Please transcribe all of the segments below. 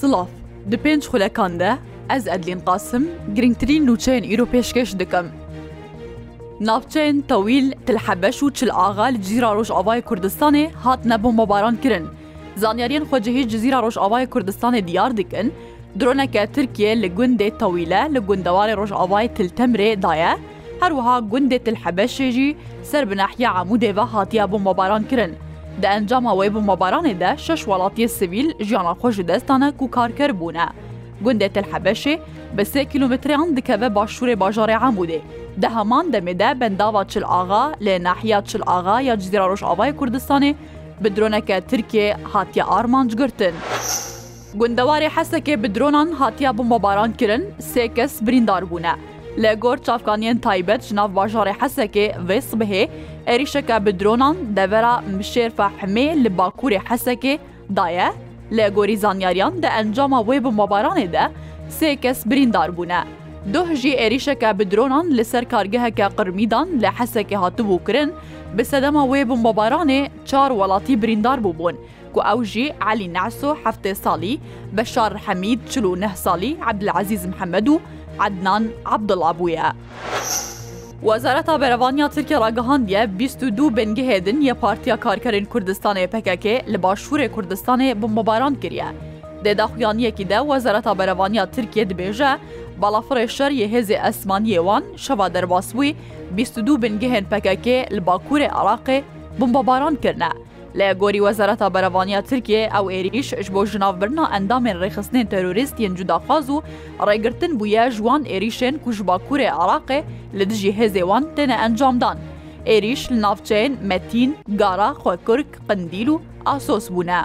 سڵاف دی پێنج خولەکان دە ئەز ئەدلین قاسم گرنگترین نوچەین ئیرۆ پێشکەش دکەم. ناوچەین تەویل تلحەبەش و چل ئاغا لە جزیرا ڕۆژئاوای کوردستانی هات نەبوو مەباران کرن. زانیاریان خۆجههی جزیرا ڕۆژئاوای کوردستانی دیار دکن، درۆنەکە ترکیە لە گوندێ تەویلە لە گوندەواری ڕۆژئاوای تلتەمرێ دایە، هەروەها گوندێ تلحەبەشێژی سەر بنەحیا عمودێڤە هاتییا بۆ مەباران کرن. دە ئەنجاما وی بمەبارانێدا شش وڵاتیە سویل ژیانە خۆش دەستانە و کارکەر بوونە. گوندێ تەلحەبەشێ بە سێ کیلومتریان دکەوە باشوورێ باژارێ عامودێ. دە هەمان دەمێدا بەنداوا چل ئاغا لێ ناحیا چل ئاغا یا جزیرا ڕۆژاوای کوردستانی bi droneke Tirkiye hatiye armanc girtin. Gundewarê hesekê bi dronan hatiya bombabaran kirin, sê kes birîndar bûne. لە گۆر چافکانیان تایبەت ژناو باژارێ حەسەکێ وێ سبهێ ئەریشەکە bi درۆنان دەڤرا مشێرفە حمێ li باکوورê حەسەکێ دایە لە گۆری زانیاریان دە ئەنجامە wê bi مۆبارانê de sê kes birîndar bûne. Duh jî êrîşeke bi dronan li ser kargeheke qirmîdan li hesekê hatibû kirin, bi sedema wê bi mobaranê çar welatî birîndar bûbûn. Ku ew jî Elî Neso heftê salî, Beşar Hemîd çilû neh salî Ebdilezîz Mehmed û عدنان عبدڵابووە. وەزارەتا بەرەوانیا ترکیا ڕگەهاندە 22 بنگهێدن یە پارتیا کارکەرین کوردستانی پکەکێ لە باشوورێ کوردستانی بمباران کردە. دێداخویانیەکیدا وەزارەتا بەرەوانیا ترکیە دبێژە بەڵافڕێشەر یە هێزی ئەسمانیێوان شەوا دەرباسووی 22 بنگهێن پکەکێ لە باکوورێ عراقێ بمباران کردە. لە گۆری وەزارەتا بەرەوانیا ترکیە ئەو عێریش ش بۆ ژناوبرنا ئەندامێن ڕێخستنێن تەروریستیان جوداخواز و ڕێگرتن بووە ژوان عێریشێن کوژ باکوورێ عراقێ لە دژی هێزێوان تێنە ئەنجامدان. عێریش لە ناوچەین مەتین، گارا خۆکرک قندیل و ئاسۆس بوونە.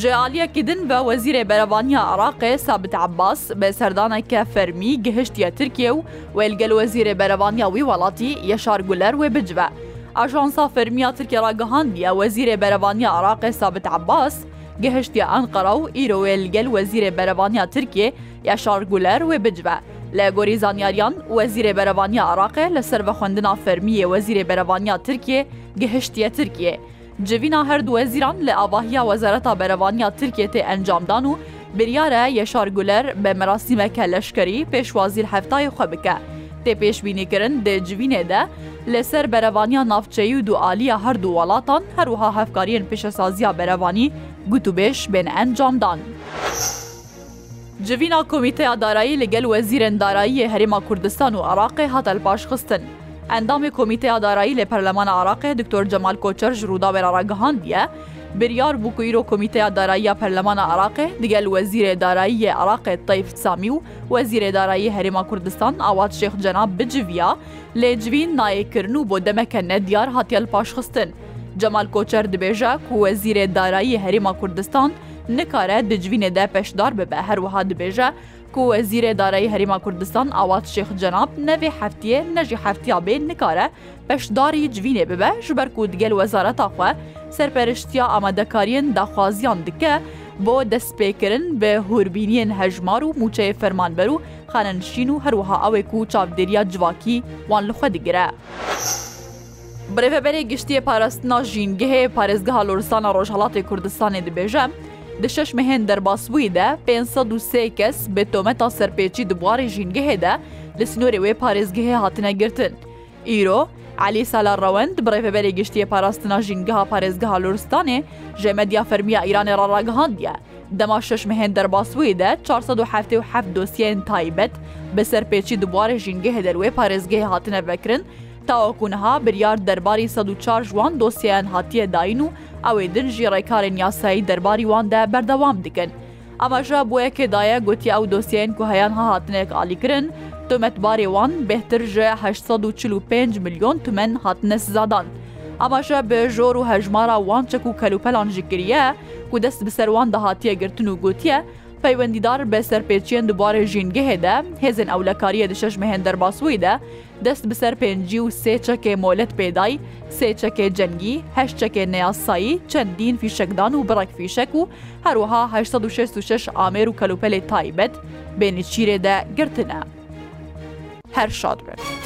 ژێعالیەکردن بە وەزیرێ بەرەوانیا عراقێ سابت عباس بە سەردانەکە فەرمی گەهشتیە ترکیە و وێلگەل وەزیرێ بەرەوانیاوی وڵاتی یەشار گولەر وێ بجبە. ئاژانسا فەرمییا ترکیە ڕگەهاندیە وەزیرێ بەرەبانیە عراقی سابت عباس گەهشتیا ئەنقەرە و ئیرۆێ لەگەل وەزیرێ بەرەبانیا ترکێ یا شارگولەر وێ بجبە لە گۆری زانیاریان وەزیرێ بەرەبانیا عراقێ لەسەر بە خوێندنا فەرمیە وەزیرێ بەرەبانیا ترکێ گەهشتیە ترکێ. Civîna her du wezîran li avahiya Wezareta Berevaniya Tirkiye tê encamdan û biryare Yeşar Guler bi merasîmeke leşkerî pêşwazîr heftayê xwe bike. وەختێ پێشببینیکردن دەجوینێدا لەسەر بەرەوانیا ناافچەی و دوعالیە هەردوو وڵاتان هەروها هەفکارین پیشەسازیا بەرەوانی گوتوبێش بێن ئەنجامدان. Civîna Komîteya Darayî li gel Wezîrên Darayiyê Herêma Kurdistan û Iraqê hatel paşxistin. Endamê Komîteya Darayî lê Perlemana Iraqê Diktor Cemal Koçer ji rûda beraregihandiye, بریار بوکویرۆ کمیتەیە داراییە پەرلەمانە عراقێ دیگەل وەزیرێ داراییە عراقێ تەیف سامی و وەزیرێ دارایی هەرێما کوردستان ئاوات شێخ جەناب بجویا لێجوین نایەکردن و بۆ دەمەکە نەدیار هاتیل پاشخستن. جەمال کۆچەر دبێژە کو وەزیرێ دارایی هەرێما کوردستان نکارە دجوینێ دە پێشدار ببە هەروەها دبێژە ku wezîrê Darayî Herêma Kurdistan awat Şêx Cenab nevê heftiye ne jî heftiya bê nikare peşdarî civînê bibe ji ber ku digel wezareta xwe serperiştiya amadekariyên daxwaziyan dike bo destpêkirin bi hûrbîniyên hejmar û mûçeyê fermanber û xanenşîn û herwiha ew ê ku çavdêriya civakî wan li xwe digire. Brevberê giştiye parastina jîngehê parêzgeha Loristana Rojhelatê Kurdistanê dibêje, Di şeş mehên derbasbûyî de pênsed û sê kes bi tometa serpêçî dubwarê jîngehê de li sinorê wê parêzgehê hatine girtin. Îro, Elî Sala Rewend bi rêveberê giştiye parastina jîngeha parêzgeha Luristanê ji medya fermiya İranê ra ragihandiye. Dema şeş mehên derbasbûyî de 477 dosyeyên taybet bi serpêçî dubwarê jîngehê derwê parêzgehê hatine vekirin, tawakunha biryar derbarî 1 4 jwan dosyeyen hatiye dayîn û ئەوێ دنجی ڕێکارێن یاسایی دەرباری واندا بەردەوام دکن. ئەمەژە بۆ یەکێدایە گوتی ئەو دۆسیێن کو هەیان هاهاتنێک ئالیکردن، تۆمەتبارێ وان بهتر ژە 1945 میلیۆن تومەن هاتنە سزادان. ئەماشە بێژۆر و هەژمارە وانچەک و کەلوپەلان ژکریە، و دەست بەسەروان داهاتیە گرتن و گوتیە، پەیوەندیدار بەسەر پێچیان دوبارە ژینگەهێدا هێزن ئەولەکاریە دشەش مهێندەر باسوویدا دەست بسەر پێنجی و سێ چەکێ مۆلەت پێدای سێ چەکێ جەنگی هەش چەکێ نەیاسایی چەندین فیشەکدان و بڕێک فیشک و هەروەها 1966 ئامێر و کەلوپەلی تایبەت بێنی چیرێدا گرتنە هەر شاد بێت.